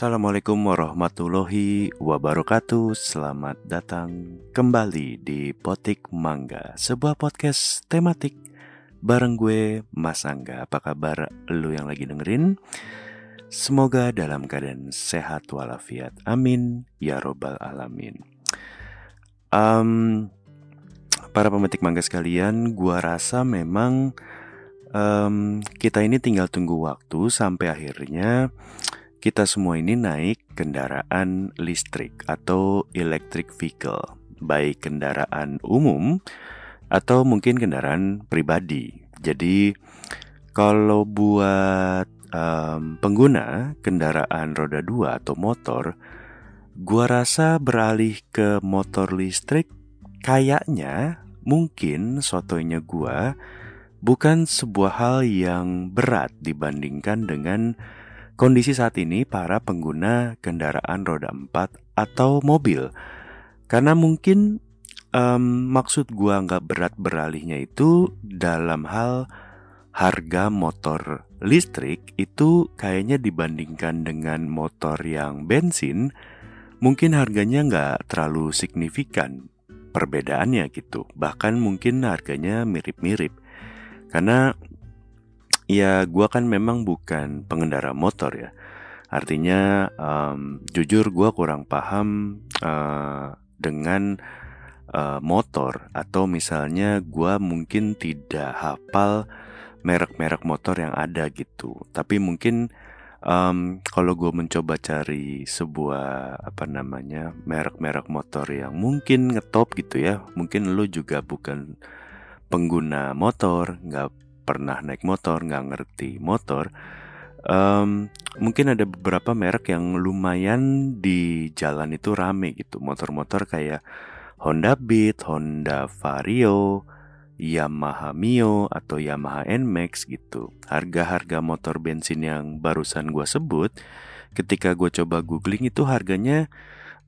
Assalamualaikum warahmatullahi wabarakatuh. Selamat datang kembali di Potik Mangga Sebuah podcast tematik. Bareng gue Mas Angga. Apa kabar lu yang lagi dengerin? Semoga dalam keadaan sehat walafiat. Amin. Ya robbal alamin. Um, Para pemetik mangga sekalian Gua rasa memang um, Kita ini tinggal tunggu waktu Sampai akhirnya kita semua ini naik kendaraan listrik atau electric vehicle, baik kendaraan umum atau mungkin kendaraan pribadi. Jadi, kalau buat um, pengguna kendaraan roda dua atau motor, gua rasa beralih ke motor listrik kayaknya mungkin sotonya gua bukan sebuah hal yang berat dibandingkan dengan kondisi saat ini para pengguna kendaraan roda 4 atau mobil. Karena mungkin um, maksud gua nggak berat beralihnya itu dalam hal harga motor listrik itu kayaknya dibandingkan dengan motor yang bensin mungkin harganya nggak terlalu signifikan perbedaannya gitu bahkan mungkin harganya mirip-mirip karena Ya, gue kan memang bukan pengendara motor ya. Artinya, um, jujur gue kurang paham uh, dengan uh, motor atau misalnya gue mungkin tidak hafal merek-merek motor yang ada gitu. Tapi mungkin um, kalau gue mencoba cari sebuah apa namanya merek-merek motor yang mungkin ngetop gitu ya, mungkin lo juga bukan pengguna motor, nggak pernah naik motor, nggak ngerti motor, um, mungkin ada beberapa merek yang lumayan di jalan itu rame gitu. Motor-motor kayak Honda Beat, Honda Vario, Yamaha Mio atau Yamaha NMAX gitu. Harga-harga motor bensin yang barusan gue sebut, ketika gue coba googling itu harganya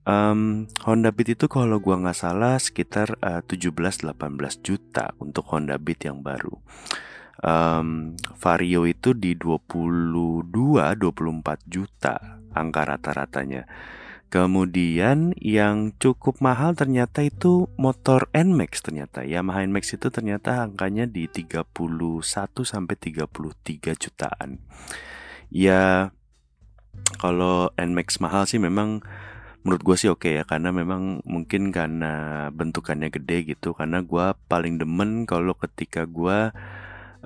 um, Honda Beat itu kalau gue nggak salah sekitar uh, 17-18 juta untuk Honda Beat yang baru um, Vario itu di 22-24 juta angka rata-ratanya. Kemudian yang cukup mahal ternyata itu motor NMAX ternyata. Yamaha NMAX itu ternyata angkanya di 31 sampai 33 jutaan. Ya kalau NMAX mahal sih memang menurut gue sih oke okay ya karena memang mungkin karena bentukannya gede gitu karena gue paling demen kalau ketika gue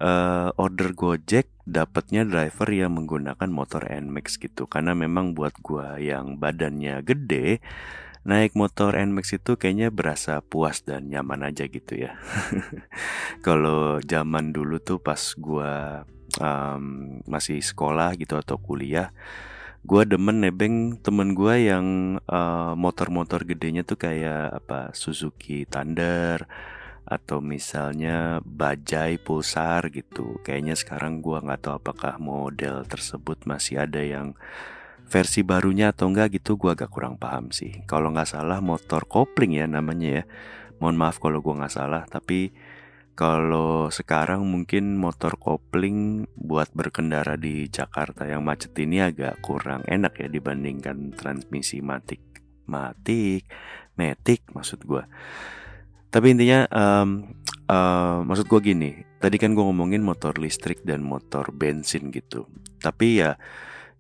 uh, order Gojek dapatnya driver yang menggunakan motor Nmax gitu karena memang buat gua yang badannya gede naik motor Nmax itu kayaknya berasa puas dan nyaman aja gitu ya. Kalau zaman dulu tuh pas gua um, masih sekolah gitu atau kuliah, gua demen nebeng temen gua yang uh, motor-motor gedenya tuh kayak apa Suzuki Thunder atau misalnya bajai pulsar gitu. Kayaknya sekarang gua nggak tahu apakah model tersebut masih ada yang versi barunya atau enggak gitu gua agak kurang paham sih. Kalau nggak salah motor kopling ya namanya ya. Mohon maaf kalau gua nggak salah, tapi kalau sekarang mungkin motor kopling buat berkendara di Jakarta yang macet ini agak kurang enak ya dibandingkan transmisi matik, matik, metik maksud gua. Tapi intinya um, uh, maksud gue gini, tadi kan gue ngomongin motor listrik dan motor bensin gitu. Tapi ya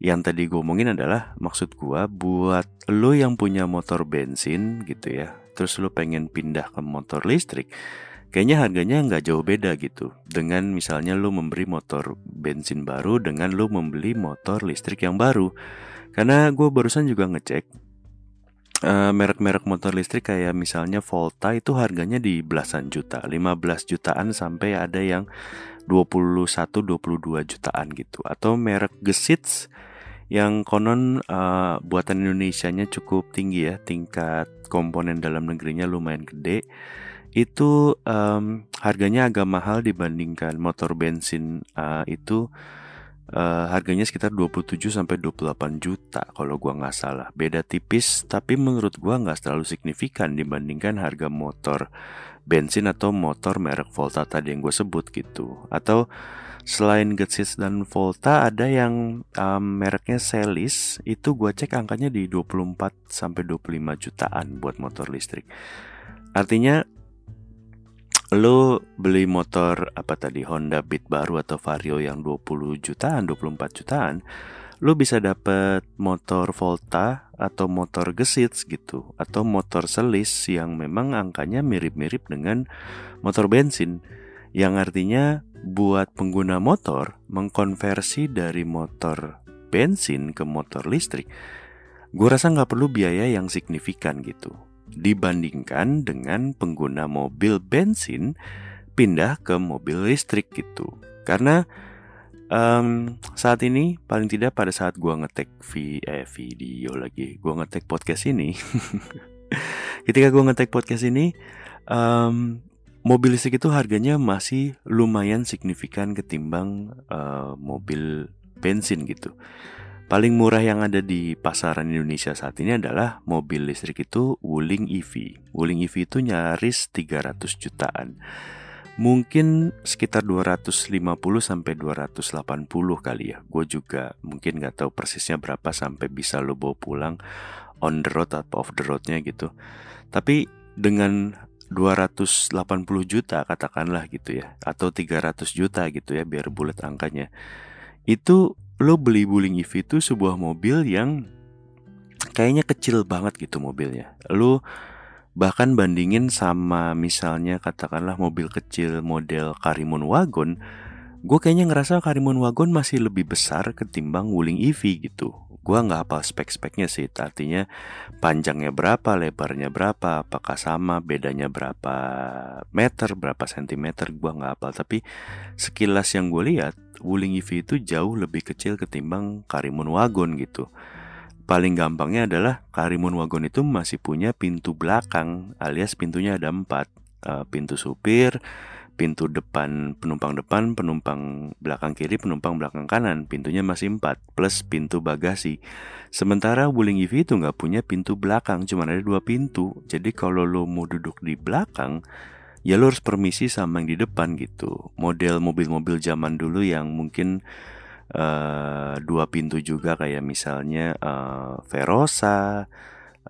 yang tadi gue ngomongin adalah maksud gue buat lo yang punya motor bensin gitu ya, terus lo pengen pindah ke motor listrik, kayaknya harganya nggak jauh beda gitu. Dengan misalnya lo memberi motor bensin baru dengan lo membeli motor listrik yang baru. Karena gue barusan juga ngecek merek merek-merek motor listrik kayak misalnya Volta itu harganya di belasan juta, 15 jutaan sampai ada yang 21 22 jutaan gitu. Atau merek Gesits yang konon uh, buatan Indonesia-nya cukup tinggi ya, tingkat komponen dalam negerinya lumayan gede. Itu um, harganya agak mahal dibandingkan motor bensin uh, itu uh, harganya sekitar 27 sampai 28 juta kalau gua nggak salah. Beda tipis tapi menurut gua nggak terlalu signifikan dibandingkan harga motor bensin atau motor merek Volta tadi yang gue sebut gitu atau selain Getsiz dan Volta ada yang um, mereknya Celis itu gue cek angkanya di 24 sampai 25 jutaan buat motor listrik artinya lo beli motor apa tadi Honda Beat baru atau Vario yang 20 jutaan 24 jutaan lu bisa dapet motor Volta atau motor Gesits gitu atau motor selis yang memang angkanya mirip-mirip dengan motor bensin. Yang artinya buat pengguna motor mengkonversi dari motor bensin ke motor listrik gue rasa nggak perlu biaya yang signifikan gitu dibandingkan dengan pengguna mobil bensin pindah ke mobil listrik gitu karena Um, saat ini paling tidak pada saat gua ngetek vi eh, video lagi, gua ngetek podcast ini. ketika gua ngetek podcast ini, um, mobil listrik itu harganya masih lumayan signifikan ketimbang uh, mobil bensin gitu. Paling murah yang ada di pasaran Indonesia saat ini adalah mobil listrik itu Wuling EV. Wuling EV itu nyaris 300 jutaan mungkin sekitar 250 sampai 280 kali ya. Gue juga mungkin nggak tahu persisnya berapa sampai bisa lo bawa pulang on the road atau off the roadnya gitu. Tapi dengan 280 juta katakanlah gitu ya atau 300 juta gitu ya biar bulat angkanya. Itu lo beli Wuling EV itu sebuah mobil yang kayaknya kecil banget gitu mobilnya. Lo Bahkan bandingin sama misalnya katakanlah mobil kecil model Karimun Wagon, gue kayaknya ngerasa Karimun Wagon masih lebih besar ketimbang Wuling EV gitu. Gue nggak hafal spek-speknya sih, artinya panjangnya berapa, lebarnya berapa, apakah sama, bedanya berapa meter, berapa sentimeter, gue nggak hafal. Tapi sekilas yang gue lihat, Wuling EV itu jauh lebih kecil ketimbang Karimun Wagon gitu. Paling gampangnya adalah Karimun Wagon itu masih punya pintu belakang alias pintunya ada empat uh, Pintu supir, pintu depan penumpang depan, penumpang belakang kiri, penumpang belakang kanan. Pintunya masih empat plus pintu bagasi. Sementara Wuling EV itu nggak punya pintu belakang, cuma ada dua pintu. Jadi kalau lo mau duduk di belakang ya lo harus permisi sama yang di depan gitu. Model mobil-mobil zaman dulu yang mungkin uh, dua pintu juga kayak misalnya uh, Verosa,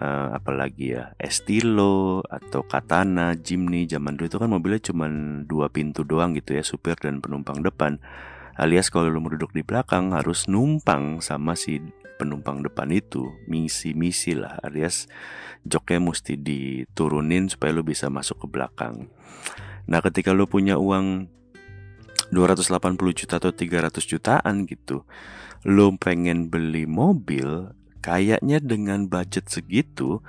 uh, apalagi ya Estilo atau Katana, Jimny zaman dulu itu kan mobilnya cuma dua pintu doang gitu ya supir dan penumpang depan. Alias kalau lo mau duduk di belakang harus numpang sama si penumpang depan itu misi-misi lah alias joknya mesti diturunin supaya lo bisa masuk ke belakang. Nah ketika lo punya uang 280 juta atau 300 jutaan gitu Lo pengen beli mobil Kayaknya dengan budget segitu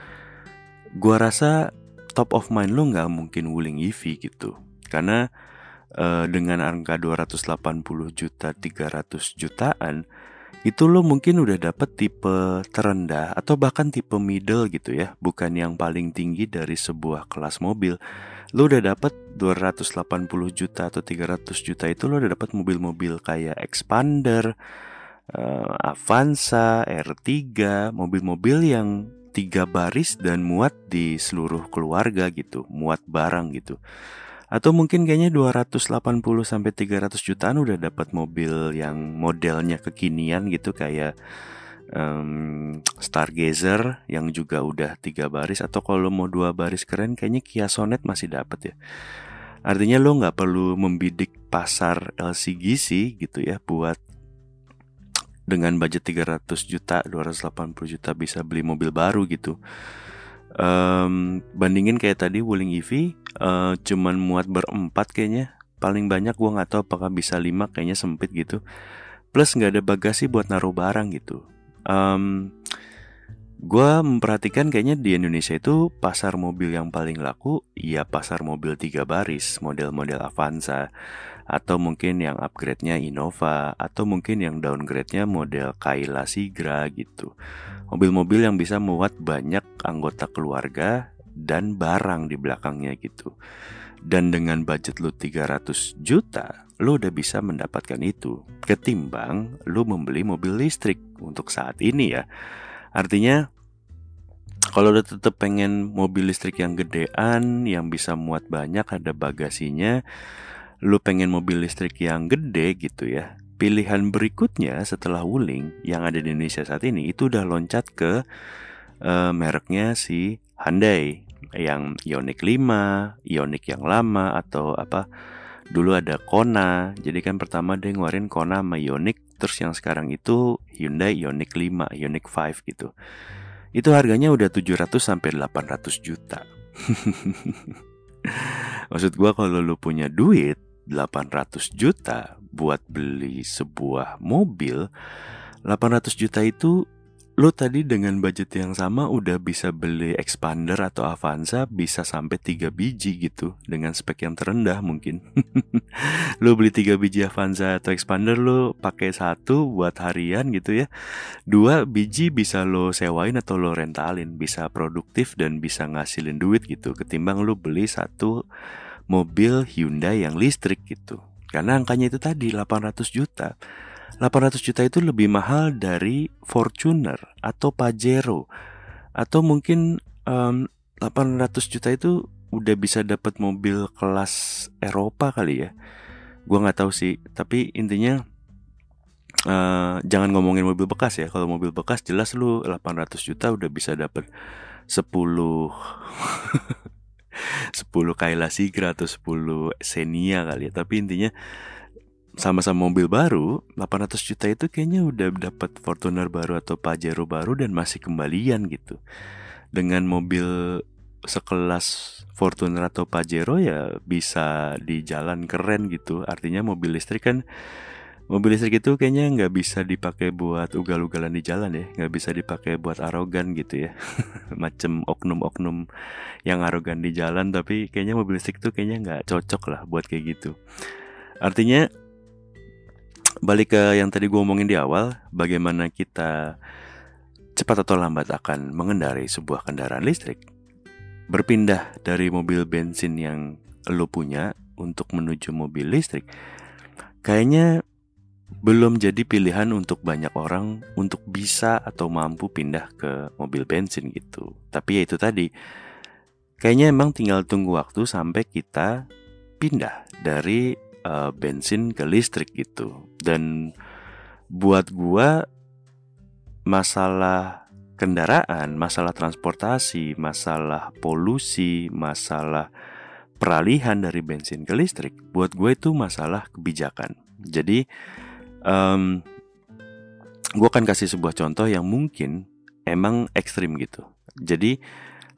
Gua rasa top of mind lo nggak mungkin Wuling EV gitu. Karena uh, dengan angka 280 juta 300 jutaan itu lo mungkin udah dapet tipe terendah atau bahkan tipe middle gitu ya. Bukan yang paling tinggi dari sebuah kelas mobil. Lo udah dapet 280 juta atau 300 juta itu lo udah dapet mobil-mobil kayak Expander, uh, Avanza, R3, mobil-mobil yang tiga baris dan muat di seluruh keluarga gitu, muat barang gitu. Atau mungkin kayaknya 280 sampai 300 jutaan udah dapat mobil yang modelnya kekinian gitu kayak um, Stargazer yang juga udah tiga baris atau kalau mau dua baris keren kayaknya Kia Sonet masih dapat ya. Artinya lo nggak perlu membidik pasar LCGC gitu ya buat dengan budget 300 juta, 280 juta bisa beli mobil baru gitu. Um, bandingin kayak tadi Wuling EV uh, cuman muat berempat kayaknya. Paling banyak gua nggak tahu apakah bisa lima kayaknya sempit gitu. Plus nggak ada bagasi buat naruh barang gitu um, gue memperhatikan kayaknya di Indonesia itu pasar mobil yang paling laku ya pasar mobil tiga baris model-model Avanza atau mungkin yang upgrade-nya Innova atau mungkin yang downgrade-nya model Kayla Sigra gitu. Mobil-mobil yang bisa muat banyak anggota keluarga dan barang di belakangnya gitu. Dan dengan budget lu 300 juta lo udah bisa mendapatkan itu. Ketimbang lo membeli mobil listrik untuk saat ini ya. Artinya kalau udah tetap pengen mobil listrik yang gedean, yang bisa muat banyak, ada bagasinya, lu pengen mobil listrik yang gede gitu ya. Pilihan berikutnya setelah Wuling yang ada di Indonesia saat ini itu udah loncat ke uh, mereknya si Hyundai yang Ioniq 5, Ioniq yang lama atau apa dulu ada Kona. Jadi kan pertama dia ngeluarin Kona sama Ioniq, terus yang sekarang itu Hyundai Ioniq 5, Ioniq 5 gitu. Itu harganya udah 700 sampai 800 juta. Maksud gua kalau lu punya duit 800 juta buat beli sebuah mobil 800 juta itu lo tadi dengan budget yang sama udah bisa beli expander atau Avanza bisa sampai 3 biji gitu dengan spek yang terendah mungkin. lo beli 3 biji Avanza atau expander lo pakai satu buat harian gitu ya. Dua biji bisa lo sewain atau lo rentalin, bisa produktif dan bisa ngasilin duit gitu ketimbang lo beli satu mobil Hyundai yang listrik gitu. Karena angkanya itu tadi 800 juta. 800 juta itu lebih mahal dari Fortuner atau Pajero atau mungkin um, 800 juta itu udah bisa dapat mobil kelas Eropa kali ya. Gua nggak tahu sih, tapi intinya uh, jangan ngomongin mobil bekas ya. Kalau mobil bekas jelas lu 800 juta udah bisa dapat 10 10 Kayla Sigra atau 10 Xenia kali ya. Tapi intinya sama-sama mobil baru 800 juta itu kayaknya udah dapat Fortuner baru atau Pajero baru dan masih kembalian gitu. Dengan mobil sekelas Fortuner atau Pajero ya bisa di jalan keren gitu. Artinya mobil listrik kan Mobil listrik itu kayaknya nggak bisa dipakai buat ugal-ugalan di jalan ya, nggak bisa dipakai buat arogan gitu ya, macem oknum-oknum yang arogan di jalan. Tapi kayaknya mobil listrik itu kayaknya nggak cocok lah buat kayak gitu. Artinya balik ke yang tadi gue omongin di awal, bagaimana kita cepat atau lambat akan mengendarai sebuah kendaraan listrik. Berpindah dari mobil bensin yang lo punya untuk menuju mobil listrik, kayaknya belum jadi pilihan untuk banyak orang untuk bisa atau mampu pindah ke mobil bensin gitu. Tapi ya itu tadi, kayaknya emang tinggal tunggu waktu sampai kita pindah dari uh, bensin ke listrik gitu. Dan buat gua masalah kendaraan, masalah transportasi, masalah polusi, masalah peralihan dari bensin ke listrik, buat gue itu masalah kebijakan. Jadi um, gue akan kasih sebuah contoh yang mungkin emang ekstrim gitu. Jadi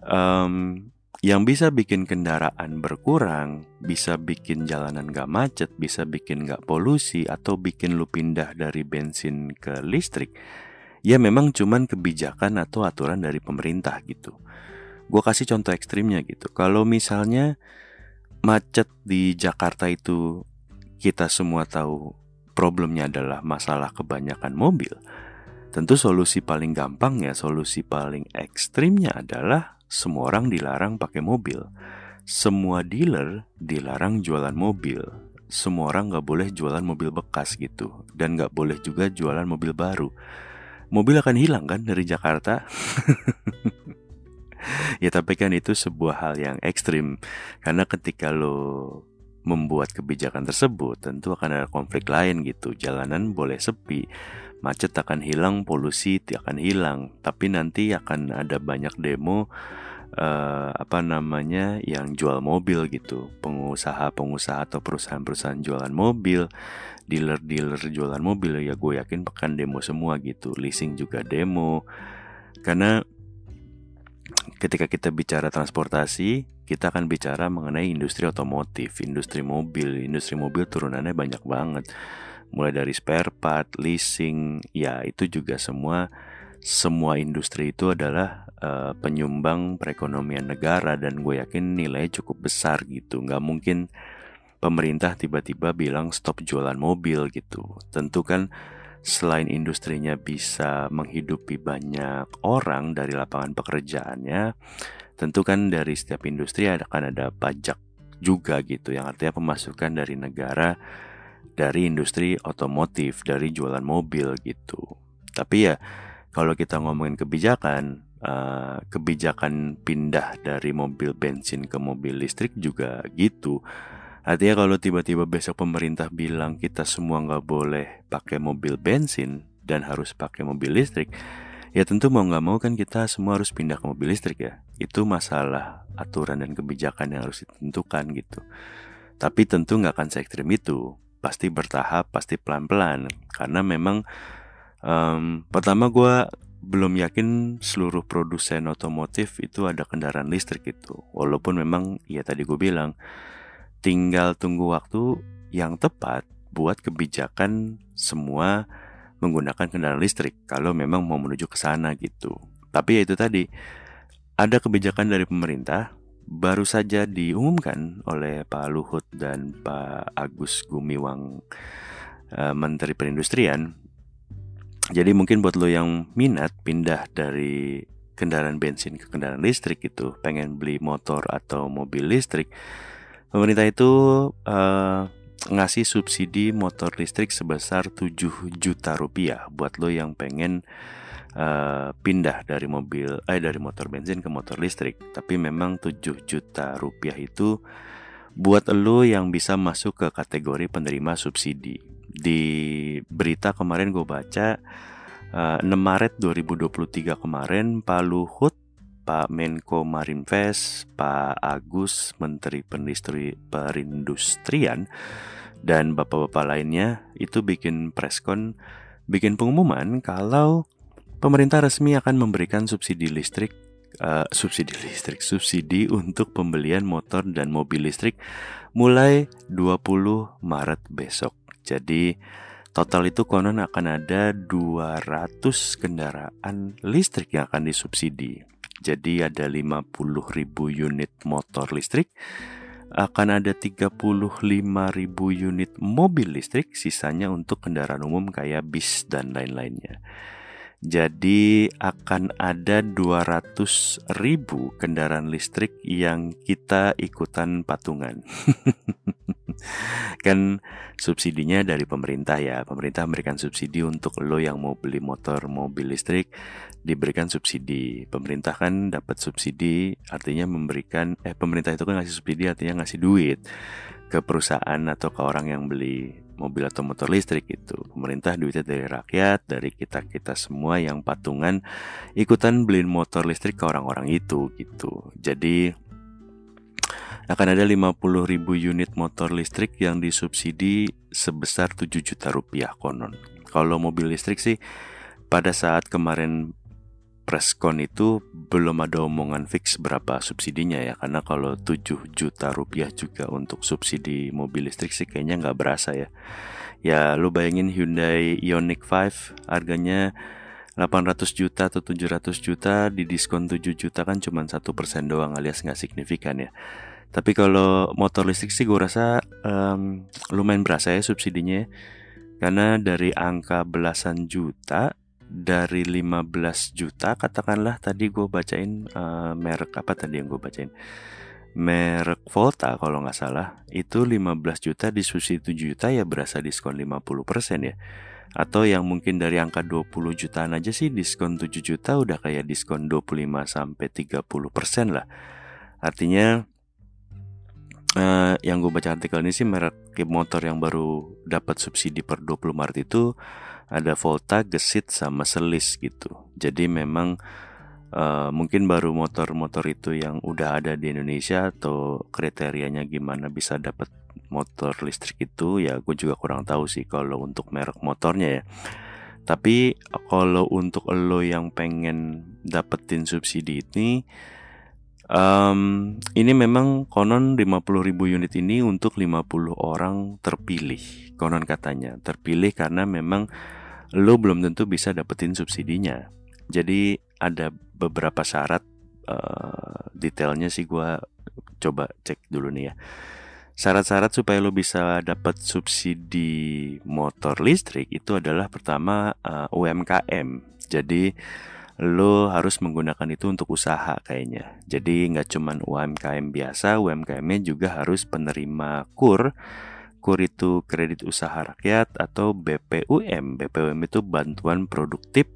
um, yang bisa bikin kendaraan berkurang, bisa bikin jalanan gak macet, bisa bikin gak polusi, atau bikin lu pindah dari bensin ke listrik, ya memang cuman kebijakan atau aturan dari pemerintah gitu. Gue kasih contoh ekstrimnya gitu. Kalau misalnya macet di Jakarta itu kita semua tahu problemnya adalah masalah kebanyakan mobil, tentu solusi paling gampang ya, solusi paling ekstrimnya adalah semua orang dilarang pakai mobil. Semua dealer dilarang jualan mobil. Semua orang nggak boleh jualan mobil bekas gitu, dan nggak boleh juga jualan mobil baru. Mobil akan hilang kan dari Jakarta? ya tapi kan itu sebuah hal yang ekstrim karena ketika lo membuat kebijakan tersebut, tentu akan ada konflik lain gitu. Jalanan boleh sepi, macet akan hilang, polusi akan hilang, tapi nanti akan ada banyak demo uh, apa namanya yang jual mobil gitu. Pengusaha-pengusaha atau perusahaan-perusahaan jualan mobil, dealer-dealer jualan mobil ya gue yakin akan demo semua gitu. Leasing juga demo. Karena ketika kita bicara transportasi, kita akan bicara mengenai industri otomotif, industri mobil. Industri mobil turunannya banyak banget. Mulai dari spare part, leasing, ya itu juga semua semua industri itu adalah uh, penyumbang perekonomian negara dan gue yakin nilainya cukup besar gitu. Nggak mungkin pemerintah tiba-tiba bilang stop jualan mobil gitu. Tentu kan selain industrinya bisa menghidupi banyak orang dari lapangan pekerjaannya, tentu kan dari setiap industri akan ada pajak juga gitu yang artinya pemasukan dari negara dari industri otomotif, dari jualan mobil gitu. Tapi ya kalau kita ngomongin kebijakan, uh, kebijakan pindah dari mobil bensin ke mobil listrik juga gitu. Artinya kalau tiba-tiba besok pemerintah bilang kita semua nggak boleh pakai mobil bensin dan harus pakai mobil listrik, ya tentu mau nggak mau kan kita semua harus pindah ke mobil listrik ya. Itu masalah aturan dan kebijakan yang harus ditentukan gitu. Tapi tentu nggak akan se ekstrim itu. Pasti bertahap, pasti pelan-pelan. Karena memang um, pertama gue belum yakin seluruh produsen otomotif itu ada kendaraan listrik itu. Walaupun memang ya tadi gue bilang tinggal tunggu waktu yang tepat buat kebijakan semua menggunakan kendaraan listrik kalau memang mau menuju ke sana gitu. Tapi ya itu tadi ada kebijakan dari pemerintah baru saja diumumkan oleh Pak Luhut dan Pak Agus Gumiwang uh, Menteri Perindustrian. Jadi mungkin buat lo yang minat pindah dari kendaraan bensin ke kendaraan listrik itu, pengen beli motor atau mobil listrik, pemerintah itu uh, ngasih subsidi motor listrik sebesar 7 juta rupiah buat lo yang pengen uh, pindah dari mobil eh dari motor bensin ke motor listrik. Tapi memang 7 juta rupiah itu buat lo yang bisa masuk ke kategori penerima subsidi. Di berita kemarin gue baca uh, 6 Maret 2023 kemarin Pak Luhut Pak Menko Marinvest, Pak Agus Menteri Pendistri Perindustrian dan bapak-bapak lainnya itu bikin preskon bikin pengumuman kalau pemerintah resmi akan memberikan subsidi listrik uh, subsidi listrik subsidi untuk pembelian motor dan mobil listrik mulai 20 Maret besok. Jadi total itu konon akan ada 200 kendaraan listrik yang akan disubsidi. Jadi ada 50 ribu unit motor listrik, akan ada 35 ribu unit mobil listrik, sisanya untuk kendaraan umum kayak bis dan lain-lainnya. Jadi akan ada 200 ribu kendaraan listrik yang kita ikutan patungan. kan subsidinya dari pemerintah ya. Pemerintah memberikan subsidi untuk lo yang mau beli motor mobil listrik diberikan subsidi. Pemerintah kan dapat subsidi artinya memberikan eh pemerintah itu kan ngasih subsidi artinya ngasih duit ke perusahaan atau ke orang yang beli mobil atau motor listrik itu. Pemerintah duitnya dari rakyat, dari kita-kita semua yang patungan ikutan beliin motor listrik ke orang-orang itu gitu. Jadi akan ada 50 ribu unit motor listrik yang disubsidi sebesar 7 juta rupiah konon. Kalau mobil listrik sih pada saat kemarin preskon itu belum ada omongan fix berapa subsidinya ya karena kalau 7 juta rupiah juga untuk subsidi mobil listrik sih kayaknya nggak berasa ya ya lu bayangin Hyundai Ioniq 5 harganya 800 juta atau 700 juta di diskon 7 juta kan cuma satu persen doang alias nggak signifikan ya tapi kalau motor listrik sih gue rasa um, lumayan berasa ya subsidinya ya. karena dari angka belasan juta dari 15 juta katakanlah tadi gue bacain uh, merek apa tadi yang gue bacain? Merek Volta kalau nggak salah. Itu 15 juta di susi 7 juta ya berasa diskon 50% ya. Atau yang mungkin dari angka 20 jutaan aja sih diskon 7 juta udah kayak diskon 25 sampai 30% lah. Artinya uh, yang gue baca artikel ini sih merek motor yang baru dapat subsidi per 20 Maret itu ada Volta, Gesit sama Selis gitu. Jadi memang uh, mungkin baru motor-motor itu yang udah ada di Indonesia atau kriterianya gimana bisa dapat motor listrik itu ya gue juga kurang tahu sih kalau untuk merek motornya ya. Tapi kalau untuk lo yang pengen dapetin subsidi ini Um, ini memang konon 50.000 unit ini untuk 50 orang terpilih. Konon katanya terpilih karena memang lo belum tentu bisa dapetin subsidinya. Jadi ada beberapa syarat uh, detailnya sih gue coba cek dulu nih ya. Syarat-syarat supaya lo bisa dapat subsidi motor listrik itu adalah pertama uh, eh, UMKM. Jadi lo harus menggunakan itu untuk usaha kayaknya. Jadi nggak cuman UMKM biasa, UMKM-nya juga harus penerima kur KUR itu kredit usaha rakyat atau BPUM. BPUM itu bantuan produktif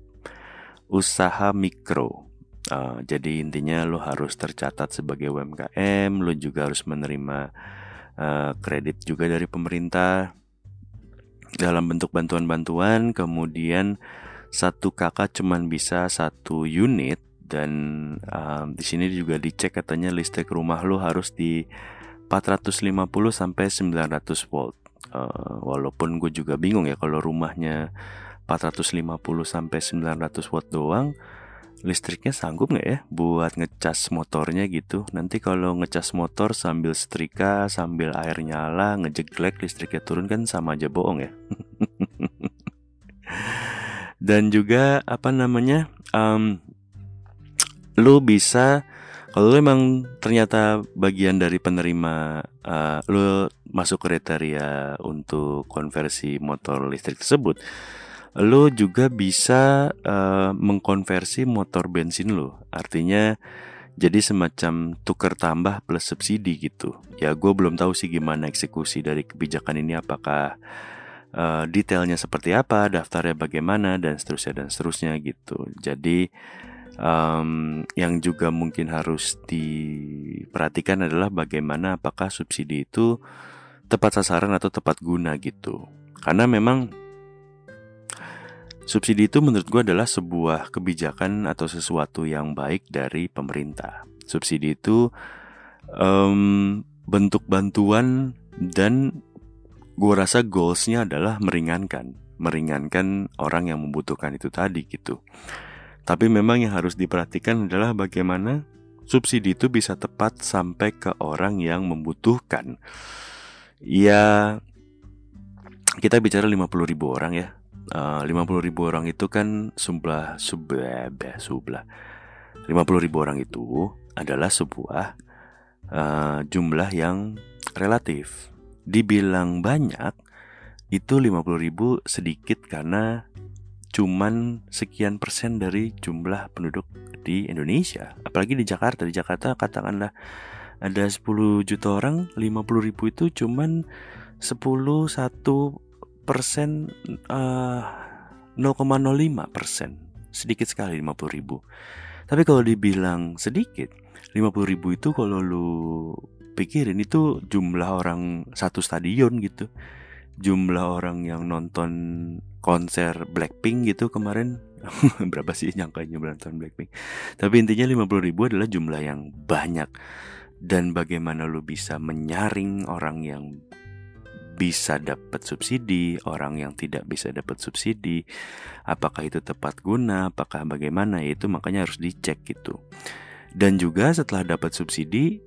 usaha mikro. Uh, jadi intinya lo harus tercatat sebagai UMKM, lo juga harus menerima uh, kredit juga dari pemerintah dalam bentuk bantuan-bantuan. Kemudian satu kakak cuman bisa satu unit dan um, di sini juga dicek katanya listrik rumah lo harus di 450 sampai 900 volt. Uh, walaupun gue juga bingung ya kalau rumahnya 450 sampai 900 watt doang listriknya sanggup nggak ya buat ngecas motornya gitu nanti kalau ngecas motor sambil setrika sambil air nyala ngejeglek listriknya turun kan sama aja bohong ya dan juga apa namanya um, lu bisa kalau lu emang ternyata bagian dari penerima uh, lu masuk kriteria untuk konversi motor listrik tersebut lo juga bisa uh, mengkonversi motor bensin lo. Artinya jadi semacam tuker tambah plus subsidi gitu. Ya gue belum tahu sih gimana eksekusi dari kebijakan ini apakah uh, detailnya seperti apa, daftarnya bagaimana dan seterusnya dan seterusnya gitu. Jadi um, yang juga mungkin harus diperhatikan adalah bagaimana apakah subsidi itu tepat sasaran atau tepat guna gitu. Karena memang Subsidi itu menurut gue adalah sebuah kebijakan atau sesuatu yang baik dari pemerintah. Subsidi itu um, bentuk bantuan dan gue rasa goalsnya adalah meringankan, meringankan orang yang membutuhkan itu tadi gitu. Tapi memang yang harus diperhatikan adalah bagaimana subsidi itu bisa tepat sampai ke orang yang membutuhkan. Ya, kita bicara 50 ribu orang ya Eh, lima puluh ribu orang itu kan sebelah sebelah sebelah lima puluh ribu orang itu adalah sebuah uh, jumlah yang relatif. Dibilang banyak itu lima puluh ribu sedikit karena cuman sekian persen dari jumlah penduduk di Indonesia. Apalagi di Jakarta. Di Jakarta katakanlah ada 10 juta orang, 50 ribu itu cuman 10 satu persen uh, 0,05 persen sedikit sekali 50 ribu tapi kalau dibilang sedikit 50 ribu itu kalau lu pikirin itu jumlah orang satu stadion gitu jumlah orang yang nonton konser Blackpink gitu kemarin. Berapa sih nyangkanya nonton Blackpink? Tapi intinya 50 ribu adalah jumlah yang banyak. Dan bagaimana lu bisa menyaring orang yang bisa dapat subsidi, orang yang tidak bisa dapat subsidi, apakah itu tepat guna, apakah bagaimana, itu makanya harus dicek gitu. Dan juga setelah dapat subsidi,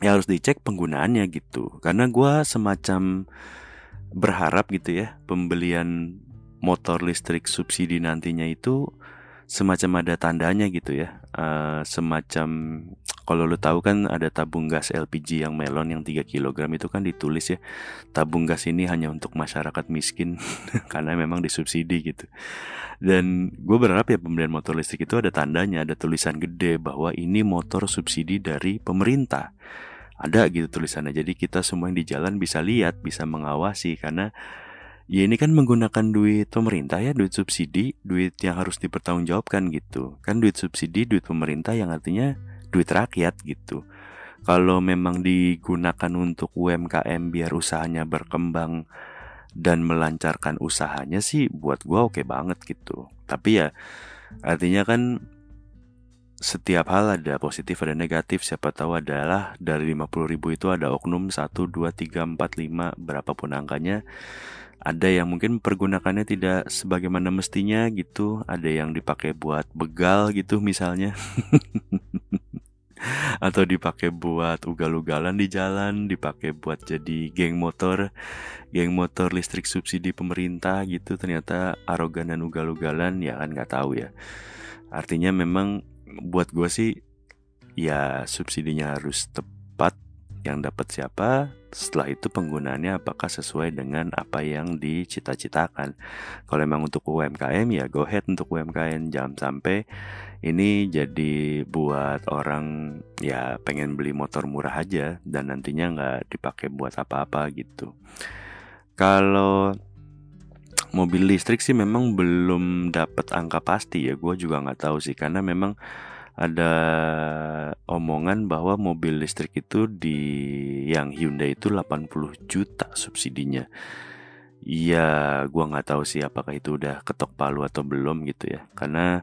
ya harus dicek penggunaannya gitu. Karena gue semacam berharap gitu ya, pembelian motor listrik subsidi nantinya itu semacam ada tandanya gitu ya. Uh, semacam kalau lo tahu kan ada tabung gas LPG yang melon yang 3 kg itu kan ditulis ya tabung gas ini hanya untuk masyarakat miskin karena memang disubsidi gitu. Dan gue berharap ya pembelian motor listrik itu ada tandanya ada tulisan gede bahwa ini motor subsidi dari pemerintah ada gitu tulisannya jadi kita semua yang di jalan bisa lihat bisa mengawasi karena ya ini kan menggunakan duit pemerintah ya, duit subsidi, duit yang harus dipertanggungjawabkan gitu. Kan duit subsidi, duit pemerintah yang artinya duit rakyat gitu. Kalau memang digunakan untuk UMKM biar usahanya berkembang dan melancarkan usahanya sih buat gua oke banget gitu. Tapi ya artinya kan setiap hal ada positif ada negatif. Siapa tahu adalah dari 50 ribu itu ada oknum 1, 2, 3, 4, 5 berapapun angkanya. Ada yang mungkin pergunakannya tidak sebagaimana mestinya gitu. Ada yang dipakai buat begal gitu misalnya. Atau dipakai buat ugal-ugalan di jalan dipakai buat jadi geng motor geng motor listrik subsidi pemerintah gitu. Ternyata arogan dan ugal-ugalan ya kan nggak tahu ya. Artinya memang buat gue sih ya subsidinya harus tepat yang dapat siapa setelah itu penggunaannya apakah sesuai dengan apa yang dicita-citakan. Kalau memang untuk UMKM ya go ahead untuk UMKM jangan sampai ini jadi buat orang ya pengen beli motor murah aja dan nantinya nggak dipakai buat apa-apa gitu. Kalau mobil listrik sih memang belum dapat angka pasti ya gue juga nggak tahu sih karena memang ada omongan bahwa mobil listrik itu di yang Hyundai itu 80 juta subsidinya. Ya, gua nggak tahu sih apakah itu udah ketok palu atau belum gitu ya. Karena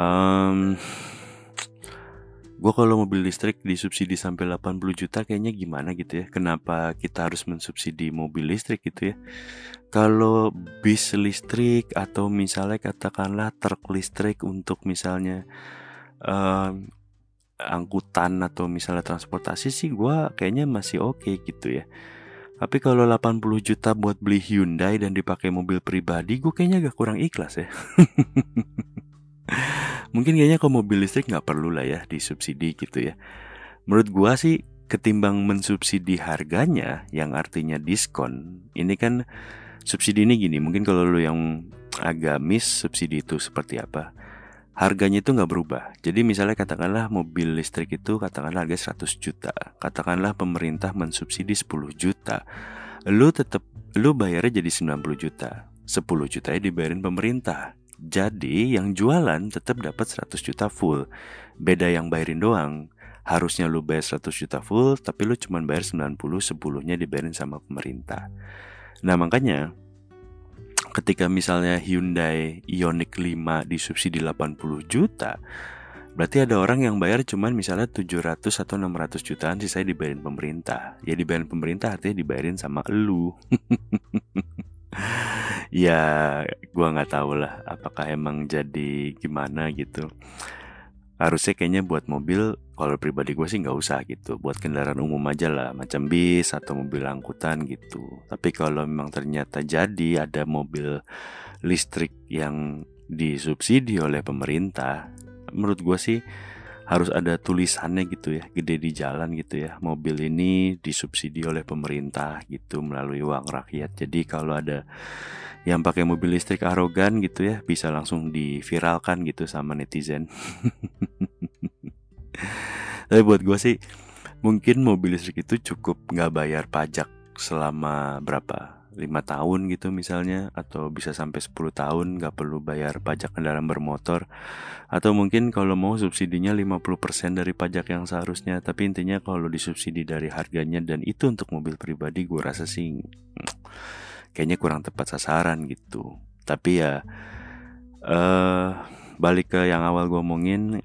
um, gue kalau mobil listrik disubsidi sampai 80 juta kayaknya gimana gitu ya. Kenapa kita harus mensubsidi mobil listrik gitu ya? Kalau bis listrik atau misalnya katakanlah truk listrik untuk misalnya uh, angkutan atau misalnya transportasi sih gue kayaknya masih oke okay gitu ya. Tapi kalau 80 juta buat beli Hyundai dan dipakai mobil pribadi, gue kayaknya agak kurang ikhlas ya. Mungkin kayaknya kalau mobil listrik nggak perlu lah ya disubsidi gitu ya. Menurut gue sih ketimbang mensubsidi harganya yang artinya diskon, ini kan subsidi ini gini. Mungkin kalau lo yang agak miss subsidi itu seperti apa? harganya itu nggak berubah. Jadi misalnya katakanlah mobil listrik itu katakanlah harga 100 juta. Katakanlah pemerintah mensubsidi 10 juta. Lu tetap lu bayarnya jadi 90 juta. 10 juta ya dibayarin pemerintah. Jadi yang jualan tetap dapat 100 juta full. Beda yang bayarin doang. Harusnya lu bayar 100 juta full, tapi lu cuma bayar 90, 10-nya dibayarin sama pemerintah. Nah makanya ketika misalnya Hyundai Ioniq 5 disubsidi 80 juta, berarti ada orang yang bayar cuman misalnya 700 atau 600 jutaan sih saya dibayarin pemerintah. Ya dibayarin pemerintah artinya dibayarin sama elu. ya gua nggak tahu lah apakah emang jadi gimana gitu. Harusnya kayaknya buat mobil kalau pribadi gue sih nggak usah gitu. Buat kendaraan umum aja lah macam bis atau mobil angkutan gitu. Tapi kalau memang ternyata jadi ada mobil listrik yang disubsidi oleh pemerintah menurut gue sih harus ada tulisannya gitu ya gede di jalan gitu ya mobil ini disubsidi oleh pemerintah gitu melalui uang rakyat jadi kalau ada yang pakai mobil listrik arogan gitu ya bisa langsung diviralkan gitu sama netizen. Tapi buat gue sih mungkin mobil listrik itu cukup nggak bayar pajak selama berapa lima tahun gitu misalnya atau bisa sampai 10 tahun nggak perlu bayar pajak kendaraan bermotor. Atau mungkin kalau mau subsidinya 50% dari pajak yang seharusnya tapi intinya kalau disubsidi dari harganya dan itu untuk mobil pribadi gue rasa sih kayaknya kurang tepat sasaran gitu. Tapi ya uh, balik ke yang awal gue omongin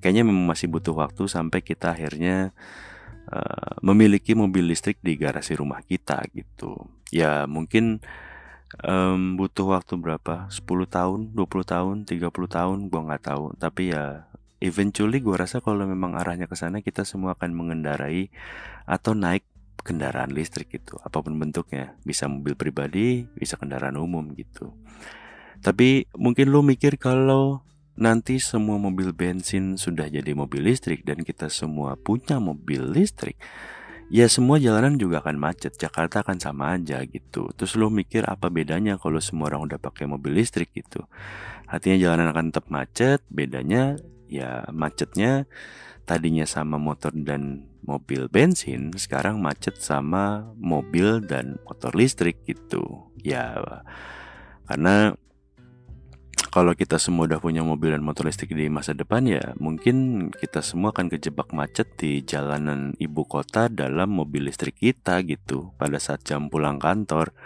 kayaknya memang masih butuh waktu sampai kita akhirnya uh, memiliki mobil listrik di garasi rumah kita gitu ya mungkin um, butuh waktu berapa? 10 tahun 20 tahun 30 tahun gue nggak tahu. Tapi ya eventually gue rasa kalau memang arahnya ke sana kita semua akan mengendarai atau naik kendaraan listrik gitu. Apa pun bentuknya. Bisa mobil pribadi bisa kendaraan umum gitu. Tapi mungkin lo mikir kalau nanti semua mobil bensin sudah jadi mobil listrik dan kita semua punya mobil listrik ya semua jalanan juga akan macet. Jakarta akan sama aja gitu. Terus lo mikir apa bedanya kalau semua orang udah pakai mobil listrik gitu? Artinya jalanan akan tetap macet bedanya ya macetnya tadinya sama motor dan mobil bensin sekarang macet sama mobil dan motor listrik gitu. Ya karena kalau kita semua udah punya mobil dan motor listrik di masa depan ya mungkin kita semua akan kejebak macet di jalanan ibu kota dalam mobil listrik kita gitu pada saat jam pulang kantor.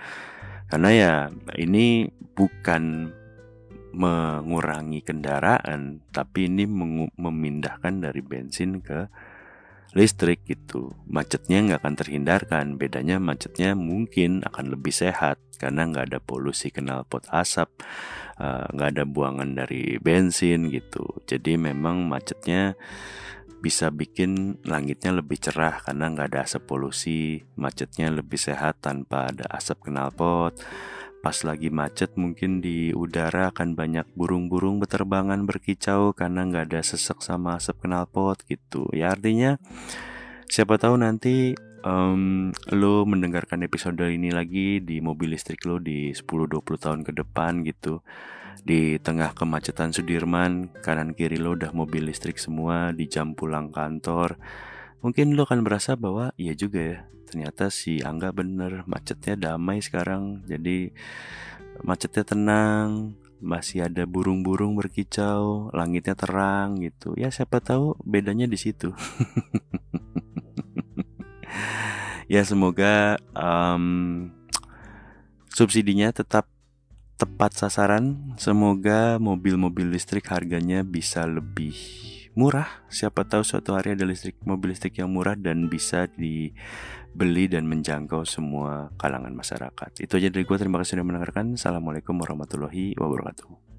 Karena ya ini bukan mengurangi kendaraan, tapi ini memindahkan dari bensin ke listrik gitu. Macetnya nggak akan terhindarkan. Bedanya macetnya mungkin akan lebih sehat karena nggak ada polusi knalpot asap, eh, nggak uh, ada buangan dari bensin gitu. Jadi memang macetnya bisa bikin langitnya lebih cerah karena nggak ada asap polusi, macetnya lebih sehat tanpa ada asap knalpot Pas lagi macet mungkin di udara akan banyak burung-burung berterbangan berkicau karena nggak ada sesek sama asap knalpot gitu. Ya artinya siapa tahu nanti um, lo mendengarkan episode ini lagi di mobil listrik lo di 10-20 tahun ke depan gitu di tengah kemacetan Sudirman kanan kiri lo udah mobil listrik semua di jam pulang kantor mungkin lo akan berasa bahwa iya juga ya ternyata si Angga bener macetnya damai sekarang jadi macetnya tenang, masih ada burung-burung berkicau, langitnya terang gitu. Ya siapa tahu bedanya di situ. ya semoga um, subsidinya tetap tepat sasaran. Semoga mobil-mobil listrik harganya bisa lebih murah. Siapa tahu suatu hari ada listrik mobil listrik yang murah dan bisa dibeli dan menjangkau semua kalangan masyarakat. Itu aja dari gue. Terima kasih sudah mendengarkan. Assalamualaikum warahmatullahi wabarakatuh.